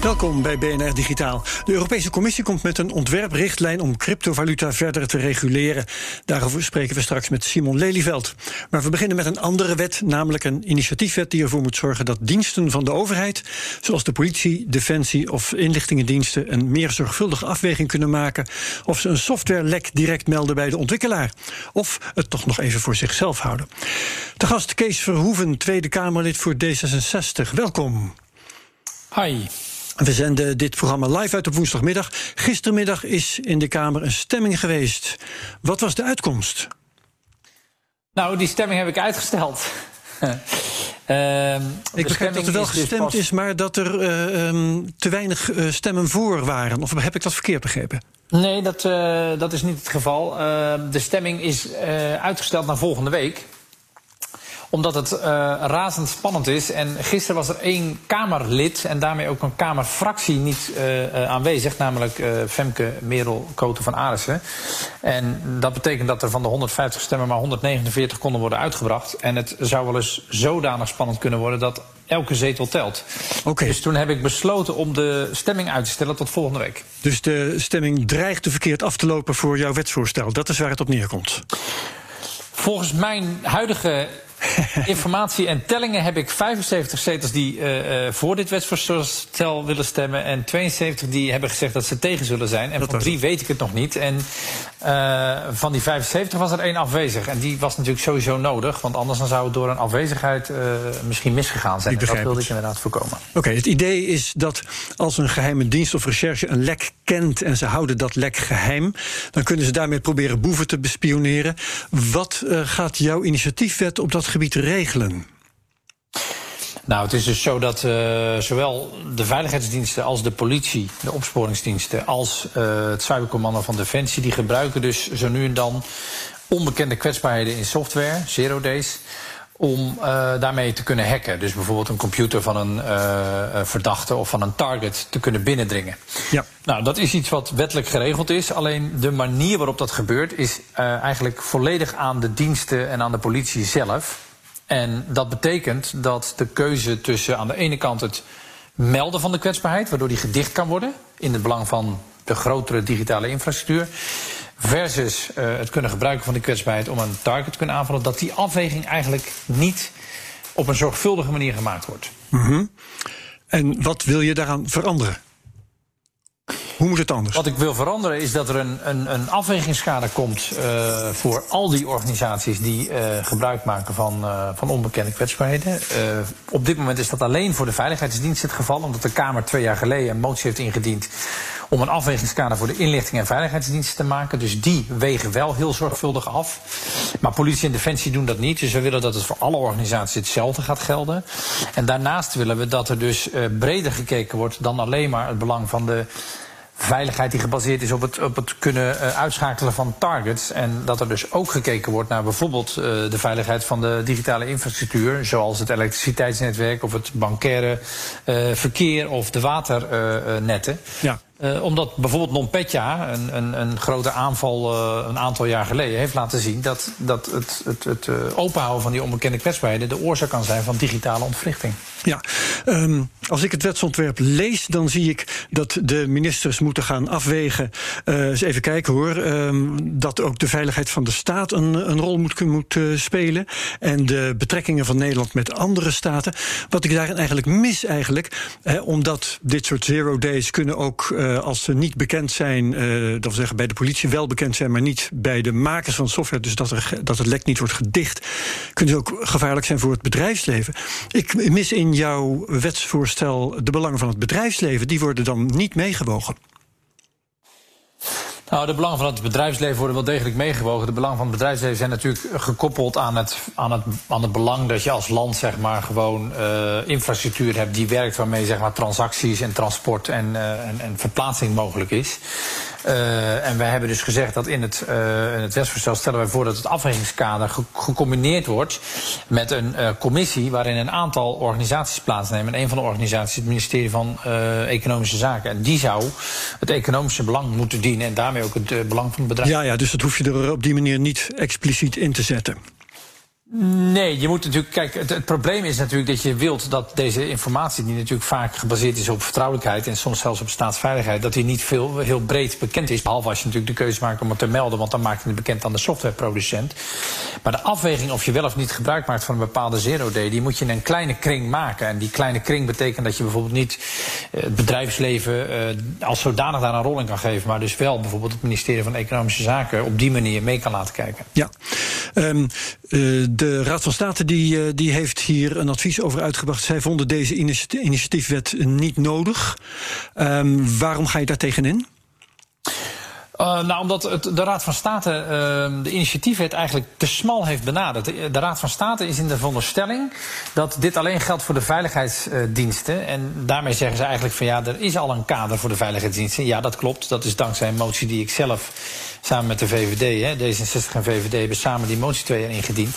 Welkom bij BNR Digitaal. De Europese Commissie komt met een ontwerprichtlijn om cryptovaluta verder te reguleren. Daarover spreken we straks met Simon Lelyveld. Maar we beginnen met een andere wet, namelijk een initiatiefwet die ervoor moet zorgen dat diensten van de overheid, zoals de politie, defensie of inlichtingendiensten, een meer zorgvuldige afweging kunnen maken of ze een softwarelek direct melden bij de ontwikkelaar. Of het toch nog even voor zichzelf houden. De gast Kees Verhoeven, Tweede Kamerlid voor D66. Welkom. Hi. We zenden dit programma live uit op woensdagmiddag. Gistermiddag is in de Kamer een stemming geweest. Wat was de uitkomst? Nou, die stemming heb ik uitgesteld. Uh, ik begrijp dat er wel gestemd dus pas... is, maar dat er uh, um, te weinig uh, stemmen voor waren. Of heb ik dat verkeerd begrepen? Nee, dat, dat is niet het geval. de stemming is uitgesteld naar volgende week omdat het uh, razend spannend is. En gisteren was er één Kamerlid en daarmee ook een Kamerfractie niet uh, uh, aanwezig. Namelijk Femke Merel Koten van Arissen. En dat betekent dat er van de 150 stemmen maar 149 konden worden uitgebracht. En het zou wel eens zodanig spannend kunnen worden dat elke zetel telt. Okay. Dus toen heb ik besloten om de stemming uit te stellen tot volgende week. Dus de stemming dreigt te verkeerd af te lopen voor jouw wetsvoorstel. Dat is waar het op neerkomt. Volgens mijn huidige informatie en tellingen heb ik 75 zetels die uh, uh, voor dit wetsvoorstel willen stemmen. En 72 die hebben gezegd dat ze tegen zullen zijn. En dat van drie het. weet ik het nog niet. En uh, van die 75 was er één afwezig. En die was natuurlijk sowieso nodig. Want anders dan zou het door een afwezigheid misschien misgegaan zijn. En dat wilde ik inderdaad voorkomen. Oké, okay, het idee is dat als een geheime dienst of recherche een lek kent. en ze houden dat lek geheim. dan kunnen ze daarmee proberen boeven te bespioneren. Wat gaat jouw initiatiefwet op dat gebied regelen? Nou, het is dus zo dat uh, zowel de veiligheidsdiensten als de politie, de opsporingsdiensten, als uh, het cybercommando van Defensie, die gebruiken dus zo nu en dan onbekende kwetsbaarheden in software, zero days, om uh, daarmee te kunnen hacken. Dus bijvoorbeeld een computer van een verdachte of van een target te kunnen binnendringen. Ja. Nou, dat is iets wat wettelijk geregeld is. Alleen de manier waarop dat gebeurt is eigenlijk volledig aan de diensten en aan de politie zelf. En dat betekent dat de keuze tussen aan de ene kant het melden van de kwetsbaarheid, waardoor die gedicht kan worden in het belang van de grotere digitale infrastructuur, versus uh, het kunnen gebruiken van die kwetsbaarheid om een target te kunnen aanvallen, dat die afweging eigenlijk niet op een zorgvuldige manier gemaakt wordt. Mm -hmm. En wat wil je daaraan veranderen? Hoe moet het anders? Wat ik wil veranderen is dat er een, een, een afwegingskader komt uh, voor al die organisaties die uh, gebruik maken van, uh, van onbekende kwetsbaarheden. op dit moment is dat alleen voor de Veiligheidsdienst het geval, omdat de Kamer twee jaar geleden een motie heeft ingediend om een afwegingskader voor de inlichting en veiligheidsdiensten te maken. Dus die wegen wel heel zorgvuldig af. Maar politie en defensie doen dat niet. Dus we willen dat het voor alle organisaties hetzelfde gaat gelden. En daarnaast willen we dat er dus breder gekeken wordt dan alleen maar het belang van de veiligheid die gebaseerd is op het, op het kunnen uh, uitschakelen van targets. En dat er dus ook gekeken wordt naar bijvoorbeeld uh, de veiligheid van de digitale infrastructuur, zoals het elektriciteitsnetwerk of het bankaire verkeer of de waternetten. ja. Uh, omdat bijvoorbeeld NotPetya, een, een, een grote aanval uh, een aantal jaar geleden, heeft laten zien dat, dat het, het, het uh, openhouden van die onbekende kwetsbaarheden de oorzaak kan zijn van digitale ontwrichting. Ja, um, als ik het wetsontwerp lees, dan zie ik dat de ministers moeten gaan afwegen. eens even kijken hoor. Um, dat ook de veiligheid van de staat een, een rol moet, moet spelen. En de betrekkingen van Nederland met andere staten. Wat ik daarin eigenlijk mis, eigenlijk, omdat dit soort zero days kunnen ook als ze niet bekend zijn, dat wil zeggen bij de politie wel bekend zijn, maar niet bij de makers van software, dus dat, er, dat het lek niet wordt gedicht, kunnen ze ook gevaarlijk zijn voor het bedrijfsleven. Ik mis in jouw wetsvoorstel wetsvoorstel de belangen van het bedrijfsleven, die worden dan niet meegewogen. Nou, de belangen van het bedrijfsleven worden wel degelijk meegewogen. De belangen van het bedrijfsleven zijn natuurlijk gekoppeld aan het, aan het, aan het belang dat je als land zeg maar, gewoon uh, infrastructuur hebt die werkt waarmee zeg maar, transacties en transport en, uh, en, en verplaatsing mogelijk is. Uh, en wij hebben dus gezegd dat in het, uh, in het wetsvoorstel stellen wij voor dat het afwegingskader ge gecombineerd wordt met een uh, commissie waarin een aantal organisaties plaatsnemen. En een van de organisaties is het ministerie van Economische Zaken. En die zou het economische belang moeten dienen en daarmee ook het belang van het bedrijf. Ja, ja, dus dat hoef je er op die manier niet expliciet in te zetten. Nee, je moet natuurlijk. Kijk, het, het, probleem is natuurlijk dat je wilt dat deze informatie, die natuurlijk vaak gebaseerd is op vertrouwelijkheid en soms zelfs op staatsveiligheid, dat die niet veel, heel breed bekend is. Behalve als je natuurlijk de keuze maakt om het te melden, want dan maak je het bekend aan de softwareproducent. Maar de afweging of je wel of niet gebruik maakt van een bepaalde zero-day, die moet je in een kleine kring maken. En die kleine kring betekent dat je bijvoorbeeld niet uh, het bedrijfsleven uh, als zodanig daar een rol in kan geven, maar dus wel bijvoorbeeld het ministerie van Economische Zaken op die manier mee kan laten kijken. Ja. Um, uh, de Raad van State die, die heeft hier een advies over uitgebracht. Zij vonden deze initiatiefwet niet nodig. Um, waarom ga je daar tegenin? Uh, nou, omdat het, de Raad van State uh, de initiatiefwet eigenlijk te smal heeft benaderd. De, de, Raad van State is in de veronderstelling dat dit alleen geldt voor de veiligheidsdiensten. En daarmee zeggen ze eigenlijk van ja, er is al een kader voor de veiligheidsdiensten. Ja, dat klopt. Dat is dankzij een motie die ik zelf samen met de VVD, hè, D66 en VVD, hebben samen die motie twee jaar ingediend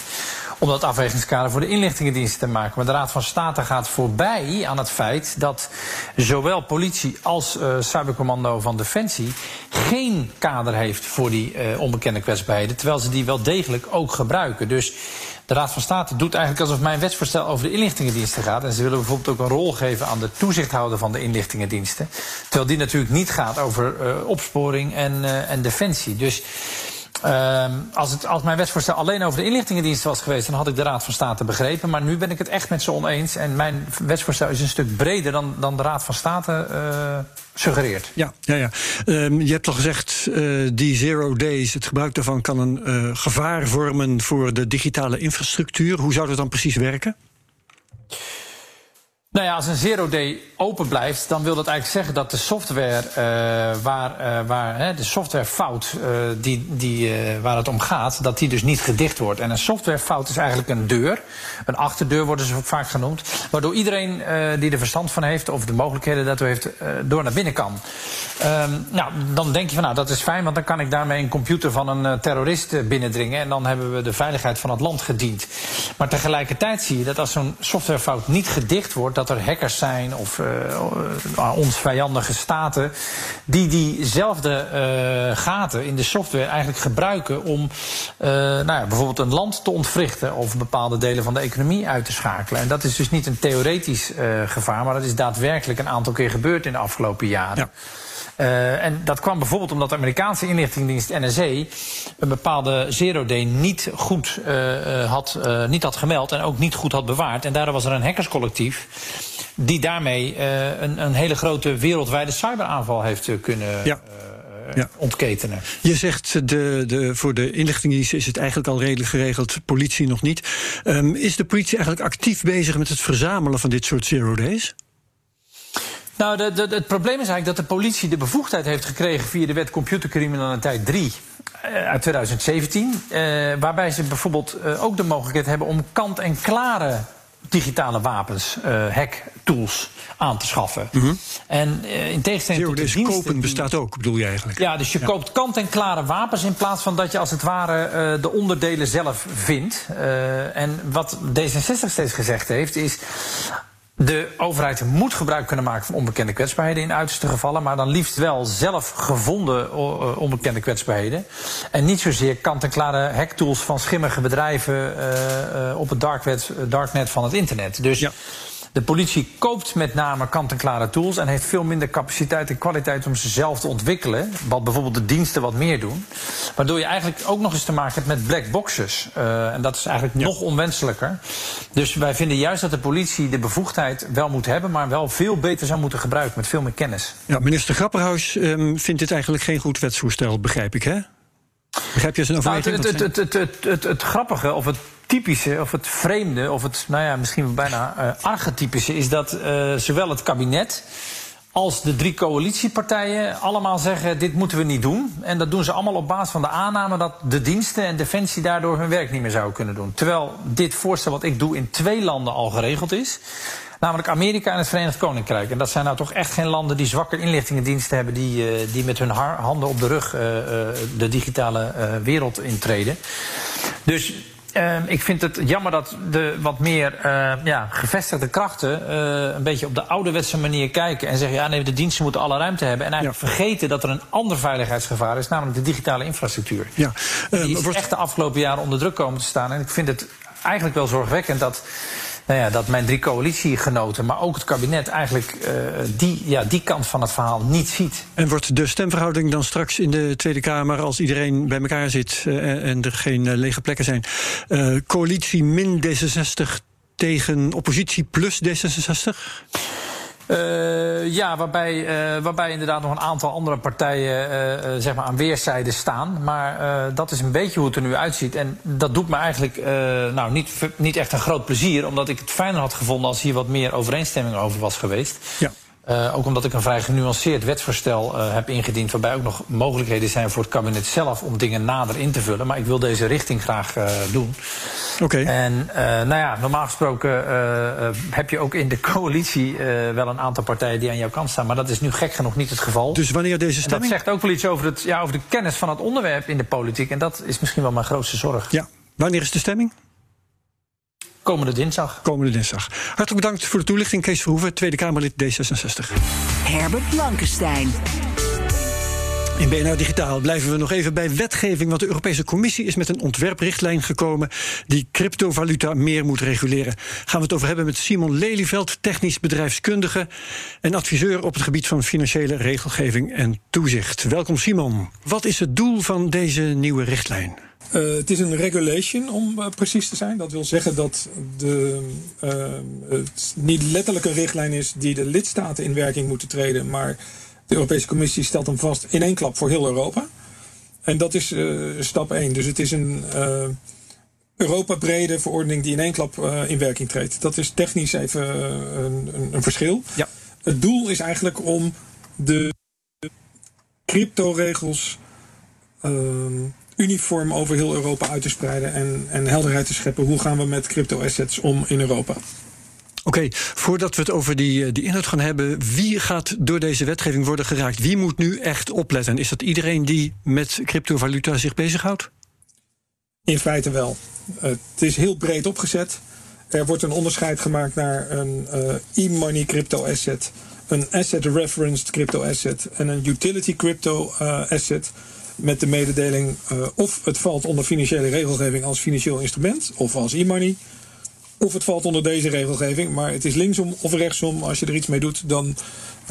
om dat afwegingskader voor de inlichtingendiensten te maken. Maar de Raad van State gaat voorbij aan het feit dat zowel politie als uh, cybercommando van Defensie geen kader heeft voor die uh, onbekende kwetsbaarheden, terwijl ze die wel degelijk ook gebruiken. Dus de Raad van State doet eigenlijk alsof mijn wetsvoorstel over de inlichtingendiensten gaat. En ze willen bijvoorbeeld ook een rol geven aan de toezichthouder van de inlichtingendiensten. Terwijl die natuurlijk niet gaat over uh, opsporing en, en defensie. Dus uh, als, het, als mijn wetsvoorstel alleen over de inlichtingendiensten was geweest, dan had ik de Raad van State begrepen. Maar nu ben ik het echt met ze oneens. En mijn wetsvoorstel is een stuk breder dan, dan de Raad van State uh, suggereert. Ja, ja, ja. Um, je hebt al gezegd, uh, die zero days, het gebruik daarvan kan een uh, gevaar vormen voor de digitale infrastructuur. Hoe zou dat dan precies werken? Nou ja, als een zero day open blijft, dan wil dat eigenlijk zeggen dat de software uh, waar, uh, waar hè, de softwarefout uh, die, die, waar het om gaat, dat die dus niet gedicht wordt. En een softwarefout is eigenlijk een deur, een achterdeur worden ze vaak genoemd, waardoor iedereen die er verstand van heeft of de mogelijkheden daartoe heeft, door naar binnen kan. Um, nou, dan denk je van nou dat is fijn, want dan kan ik daarmee een computer van een terrorist binnendringen en dan hebben we de veiligheid van het land gediend. Maar tegelijkertijd zie je dat als zo'n softwarefout niet gedicht wordt, dat er hackers zijn of uh, ons vijandige staten die diezelfde uh, gaten in de software eigenlijk gebruiken om nou ja, bijvoorbeeld een land te ontwrichten of bepaalde delen van de economie uit te schakelen. En dat is dus niet een theoretisch gevaar, maar dat is daadwerkelijk een aantal keer gebeurd in de afgelopen jaren. Ja. Uh, en dat kwam bijvoorbeeld omdat de Amerikaanse inlichtingendienst NSA een bepaalde zero-day niet goed uh, had, uh, niet had gemeld en ook niet goed had bewaard. En daardoor was er een hackerscollectief die daarmee een, een, hele grote wereldwijde cyberaanval heeft kunnen. Ja. Ja. ontketenen. Je zegt de, de, voor de inlichtingendiensten is het eigenlijk al redelijk geregeld, politie nog niet. Um, is de politie eigenlijk actief bezig met het verzamelen van dit soort zero days? Nou, de, de, het probleem is eigenlijk dat de politie de bevoegdheid heeft gekregen via de wet computercriminaliteit 3 uh, uit 2017. Uh, waarbij ze bijvoorbeeld uh, ook de mogelijkheid hebben om kant-en-klare digitale wapens, hacktools aan te schaffen. Mhm. Mm -hmm. En in tegenstelling tot de diensten... kopen die... bestaat ook, bedoel je eigenlijk? Ja, dus je ja. koopt kant-en-klare wapens in plaats van dat je als het ware de onderdelen zelf vindt. en wat D66 steeds gezegd heeft is... De overheid moet gebruik kunnen maken van onbekende kwetsbaarheden in uiterste gevallen, maar dan liefst wel zelf gevonden onbekende kwetsbaarheden. En niet zozeer kant-en-klare hacktools van schimmige bedrijven uh, uh, op het darknet van het internet. Dus ja. De politie koopt met name kant-en-klare tools en heeft veel minder capaciteit en kwaliteit om ze zelf te ontwikkelen. Wat bijvoorbeeld de diensten wat meer doen. Waardoor je eigenlijk ook nog eens te maken hebt met black boxes. Uh, en dat is eigenlijk ja. nog onwenselijker. Dus wij vinden juist dat de politie de bevoegdheid wel moet hebben, maar wel veel beter zou moeten gebruiken met veel meer kennis. Ja, minister Grapperhaus um, vindt dit eigenlijk geen goed wetsvoorstel, begrijp ik, hè? Begrijp je zijn overweging? Nou, het, het, het, het, het, het, grappige, of het typische, of het vreemde, of het, nou ja, misschien bijna uh, archetypische, is dat uh, zowel het kabinet als de drie coalitiepartijen allemaal zeggen: dit moeten we niet doen. En dat doen ze allemaal op basis van de aanname dat de diensten en defensie daardoor hun werk niet meer zouden kunnen doen. Terwijl dit voorstel wat ik doe in twee landen al geregeld is. Namelijk Amerika en het Verenigd Koninkrijk. En dat zijn nou toch echt geen landen die zwakke inlichtingendiensten hebben... die, uh, die met hun handen op de rug de digitale wereld intreden. Dus uh, ik vind het jammer dat de wat meer uh, ja, gevestigde krachten uh, een beetje op de ouderwetse manier kijken en zeggen: ja, nee, de diensten moeten alle ruimte hebben. En eigenlijk ja. vergeten dat er een ander veiligheidsgevaar is, namelijk de digitale infrastructuur. Ja. die is wordt... echt de afgelopen jaren onder druk komen te staan. En ik vind het eigenlijk wel zorgwekkend dat nou ja, dat mijn drie coalitiegenoten, maar ook het kabinet, eigenlijk uh, die, ja, die kant van het verhaal niet ziet. En wordt de stemverhouding dan straks in de Tweede Kamer, als iedereen bij elkaar zit uh, en er geen uh, lege plekken zijn, coalitie min D66 tegen oppositie plus D66? Uh, ja, waarbij, uh, waarbij inderdaad nog een aantal andere partijen uh, zeg maar aan weerszijden staan. Maar dat is een beetje hoe het er nu uitziet. En dat doet me eigenlijk nou, niet, niet echt een groot plezier. Omdat ik het fijner had gevonden als hier wat meer overeenstemming over was geweest. Ja. Uh, ook omdat ik een vrij genuanceerd wetsvoorstel uh, heb ingediend... waarbij ook nog mogelijkheden zijn voor het kabinet zelf... om dingen nader in te vullen. Maar ik wil deze richting graag uh, doen. Oké. Okay. En nou ja, normaal gesproken heb je ook in de coalitie... wel een aantal partijen die aan jouw kant staan. Maar dat is nu gek genoeg niet het geval. Dus wanneer deze stemming... En dat zegt ook wel iets over, het, ja, over de kennis van het onderwerp in de politiek. En dat is misschien wel mijn grootste zorg. Ja. Wanneer is de stemming? Komende dinsdag. Komende dinsdag. Hartelijk bedankt voor de toelichting, Kees Verhoeven, Tweede Kamerlid D66. Herbert Blankenstein. In BNR Digitaal blijven we nog even bij wetgeving. Want de Europese Commissie is met een ontwerprichtlijn gekomen. die cryptovaluta meer moet reguleren. Gaan we het over hebben met Simon Lelyveld, technisch bedrijfskundige. en adviseur op het gebied van financiële regelgeving en toezicht. Welkom, Simon. Wat is het doel van deze nieuwe richtlijn? Uh, het is een regulation om uh, precies te zijn. Dat wil zeggen dat de, uh, het niet letterlijk een richtlijn is die de lidstaten in werking moeten treden. Maar de Europese Commissie stelt hem vast in één klap voor heel Europa. En dat is stap 1. Dus het is een Europa-brede verordening die in één klap in werking treedt. Dat is technisch even een, een, een, verschil. Ja. Het doel is eigenlijk om de crypto-regels uniform over heel Europa uit te spreiden en, en helderheid te scheppen. Hoe gaan we met crypto-assets om in Europa? Oké, okay, voordat we het over die, die inhoud gaan hebben, wie gaat door deze wetgeving worden geraakt? Wie moet nu echt opletten? Is dat iedereen die met cryptovaluta zich bezighoudt? In feite wel. Het is heel breed opgezet. Er wordt een onderscheid gemaakt naar een uh, e-money crypto asset, een asset referenced crypto asset en een utility crypto uh, asset met de mededeling uh, of het valt onder financiële regelgeving als financieel instrument of als e-money. Of het valt onder deze regelgeving, maar het is linksom of rechtsom. Als je er iets mee doet, dan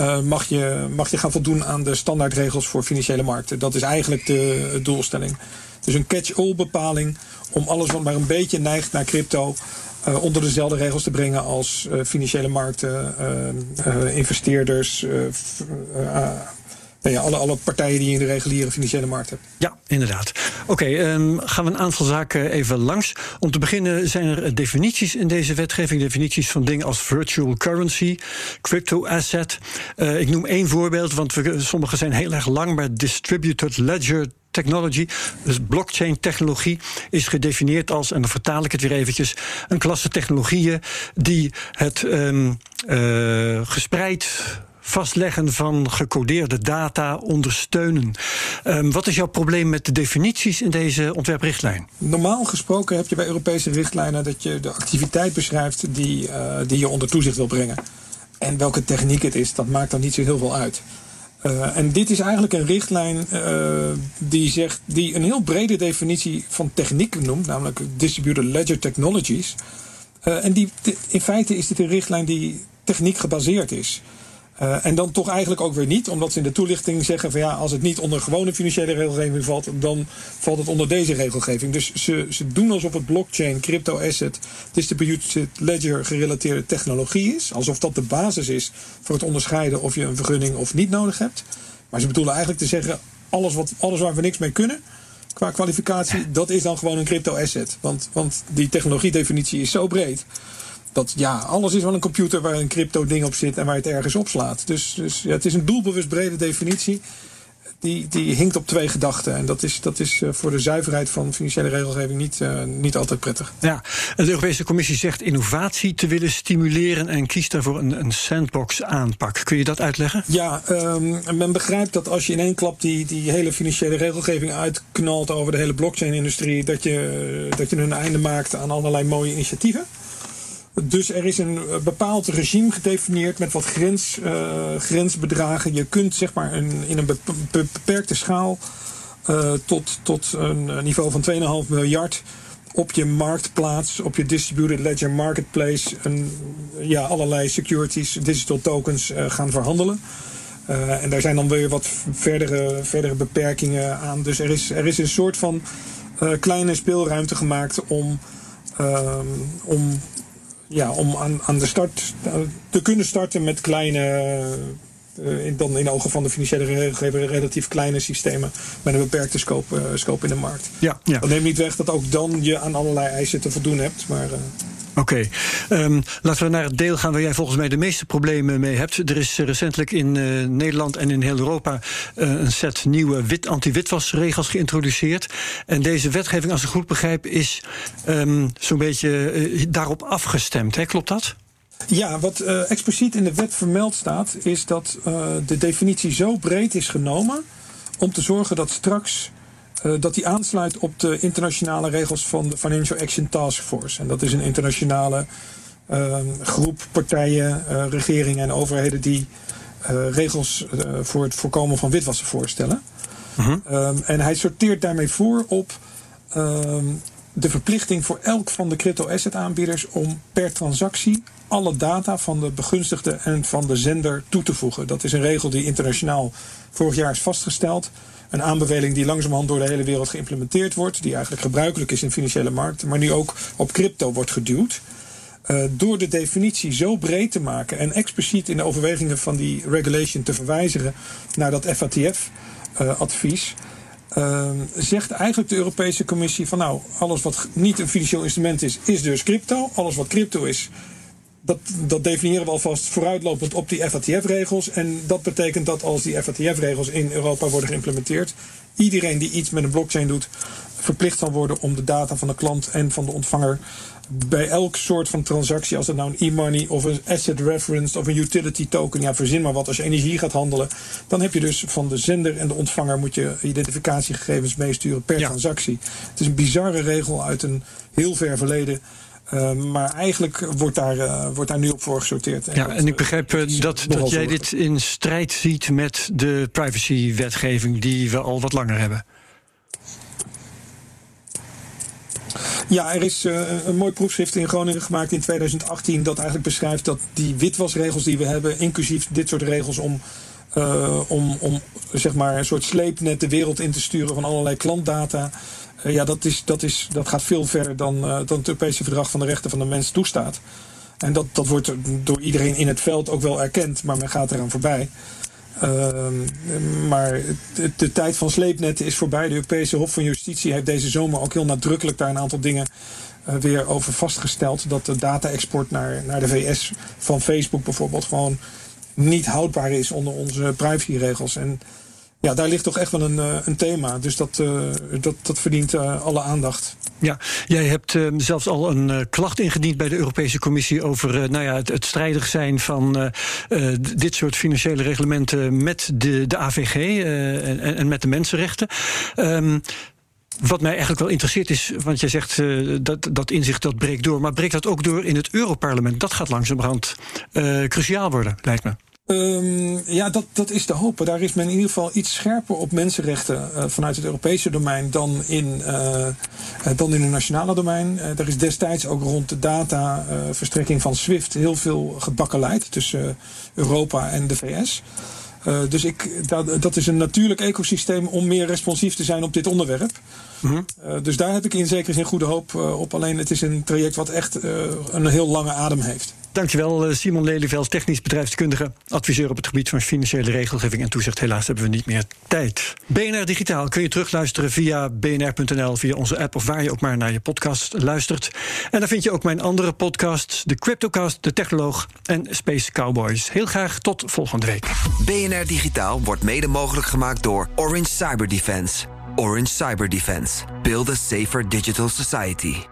uh, mag, je, mag je gaan voldoen aan de standaardregels voor financiële markten. Dat is eigenlijk de doelstelling. Dus een catch-all bepaling om alles wat maar een beetje neigt naar crypto. Uh, onder dezelfde regels te brengen als financiële markten, investeerders, nou ja, alle, alle partijen die in de reguliere financiële markt hebben. Ja, inderdaad. Oké, um, gaan we een aantal zaken even langs. Om te beginnen zijn er definities in deze wetgeving. Definities van dingen als virtual currency, crypto asset. Uh, ik noem één voorbeeld, want we, sommige zijn heel erg lang, maar distributed ledger technology, dus blockchain technologie, is gedefinieerd als, en dan vertaal ik het weer eventjes, een klasse technologieën die het um, uh, gespreid vastleggen van gecodeerde data ondersteunen. Um, wat is jouw probleem met de definities in deze ontwerprichtlijn? Normaal gesproken heb je bij Europese richtlijnen dat je de activiteit beschrijft die, uh, die je onder toezicht wil brengen. En welke techniek het is, dat maakt dan niet zo heel veel uit. Uh, en dit is eigenlijk een richtlijn uh, die, zegt, die een heel brede definitie van techniek noemt, namelijk Distributed Ledger Technologies. En die, in feite is dit een richtlijn die techniek gebaseerd is. Uh, en dan toch eigenlijk ook weer niet, omdat ze in de toelichting zeggen van ja, als het niet onder gewone financiële regelgeving valt, dan valt het onder deze regelgeving. Dus ze, ze doen alsof het blockchain, crypto asset, distributed ledger gerelateerde technologie is. Alsof dat de basis is voor het onderscheiden of je een vergunning of niet nodig hebt. Maar ze bedoelen eigenlijk te zeggen, alles, wat, alles waar we niks mee kunnen, qua kwalificatie, dat is dan gewoon een crypto asset. Want, want die technologiedefinitie is zo breed. Dat ja, alles is wel een computer waar een crypto ding op zit en waar je het ergens opslaat. Dus, dus ja, het is een doelbewust brede definitie die, die hinkt op twee gedachten. En dat is, dat is voor de zuiverheid van financiële regelgeving niet, uh, niet altijd prettig. Ja, de Europese Commissie zegt innovatie te willen stimuleren en kiest daarvoor een, een sandbox aanpak. Kun je dat uitleggen? Ja, um, men begrijpt dat als je in één klap die, die hele financiële regelgeving uitknalt over de hele blockchain-industrie, dat je, dat je een einde maakt aan allerlei mooie initiatieven. Dus er is een bepaald regime gedefinieerd met wat grens, uh, grensbedragen. Je kunt zeg maar een, in een beperkte schaal uh, tot, tot een niveau van 2,5 miljard op je marktplaats, op je distributed ledger marketplace, een, ja, allerlei securities, digital tokens gaan verhandelen. en daar zijn dan weer wat verdere, verdere beperkingen aan. Dus er is, er is een soort van kleine speelruimte gemaakt om, om ja, om aan, aan de start te kunnen starten met kleine, in, dan in ogen van de financiële regelgever relatief kleine systemen met een beperkte scope, uh, scope in de markt. Ja, ja. Dat neemt niet weg dat ook dan je aan allerlei eisen te voldoen hebt. Maar, uh, Oké, um, laten we naar het deel gaan waar jij volgens mij de meeste problemen mee hebt. Er is recentelijk in uh, Nederland en in heel Europa uh, een set nieuwe wit, anti-witwasregels geïntroduceerd. En deze wetgeving, als ik goed begrijp, is um, zo'n beetje daarop afgestemd. Hè? Klopt dat? Ja, wat expliciet in de wet vermeld staat, is dat de definitie zo breed is genomen om te zorgen dat straks uh, dat die aansluit op de internationale regels van de Financial Action Task Force. En dat is een internationale uh, groep partijen, uh, regeringen en overheden die regels voor het voorkomen van witwassen voorstellen. -huh. Um, en hij sorteert daarmee voor op um, de verplichting voor elk van de crypto-asset aanbieders om per transactie alle data van de begunstigde en van de zender toe te voegen. Dat is een regel die internationaal vorig jaar is vastgesteld. Een aanbeveling die langzamerhand door de hele wereld geïmplementeerd wordt, die eigenlijk gebruikelijk is in financiële markten, maar nu ook op crypto wordt geduwd. Uh, door de definitie zo breed te maken en expliciet in de overwegingen van die regulation te verwijzigen naar dat FATF-advies. Uh, zegt eigenlijk de Europese Commissie van nou, alles wat niet een financieel instrument is, is dus crypto. Alles wat crypto is, dat, dat definiëren we alvast vooruitlopend op die FATF-regels. En dat betekent dat als die FATF-regels in Europa worden geïmplementeerd, iedereen die iets met een blockchain doet, verplicht zal worden om de data van de klant en van de ontvanger bij elk soort van transactie, als het nou een e-money of een asset reference of een utility token, ja, verzin maar wat, als je energie gaat handelen, dan heb je dus van de zender en de ontvanger moet je identificatiegegevens meesturen per ja. transactie. Het is een bizarre regel uit een heel ver verleden. Uh, maar eigenlijk wordt daar, uh, wordt daar nu op voor gesorteerd. Ja, en ik begrijp uh, dat, dat jij dit in strijd ziet met de privacywetgeving die we al wat langer hebben. Ja, er is een mooi proefschrift in Groningen gemaakt in 2018 dat eigenlijk beschrijft dat die witwasregels die we hebben, inclusief dit soort regels om, uh, om, om zeg maar een soort sleepnet de wereld in te sturen van allerlei klantdata. Uh, ja, dat, is, dat, is, dat gaat veel verder dan, dan het Europese Verdrag van de Rechten van de Mens toestaat. En dat, dat wordt door iedereen in het veld ook wel erkend, maar men gaat eraan voorbij. Uh, maar de, tijd van sleepnetten is voorbij. De Europese Hof van Justitie heeft deze zomer ook heel nadrukkelijk daar een aantal dingen uh, weer over vastgesteld. Dat de data-export naar, naar de VS van Facebook bijvoorbeeld gewoon niet houdbaar is onder onze privacyregels. En ja, daar ligt toch echt wel een, uh, een thema. Dus dat, uh, dat, dat verdient uh, alle aandacht. Ja, jij hebt zelfs al een klacht ingediend bij de Europese Commissie over nou ja, het, het strijdig zijn van dit soort financiële reglementen met de, de AVG en, en, met de mensenrechten. Um, wat mij eigenlijk wel interesseert is, want jij zegt dat dat inzicht dat breekt door, maar breekt dat ook door in het Europarlement? Dat gaat langzamerhand uh, cruciaal worden, lijkt me. Um, ja, dat, dat is te hopen. Daar is men in ieder geval iets scherper op mensenrechten uh, vanuit het Europese domein dan in, uh, dan in het nationale domein. Uh, er is destijds ook rond de dataverstrekking van SWIFT heel veel gebakkeleid tussen Europa en de VS. Dus ik, dat, dat is een natuurlijk ecosysteem om meer responsief te zijn op dit onderwerp. Uh, dus daar heb ik in zekere zin goede hoop op. Alleen het is een traject wat echt een heel lange adem heeft. Dankjewel, eh, Simon Lelyveld, technisch bedrijfskundige, adviseur op het gebied van financiële regelgeving en toezicht. Helaas hebben we niet meer tijd. BNR Digitaal kun je terugluisteren via bnr.nl, via onze app of waar je ook maar naar je podcast luistert. En dan vind je ook mijn andere podcasts, de Cryptocast, de Technoloog en Space Cowboys. Heel graag tot volgende week. BNR Digitaal wordt mede mogelijk gemaakt door Orange Cyber Defense. Orange Cyber Defense. Build a safer digital society.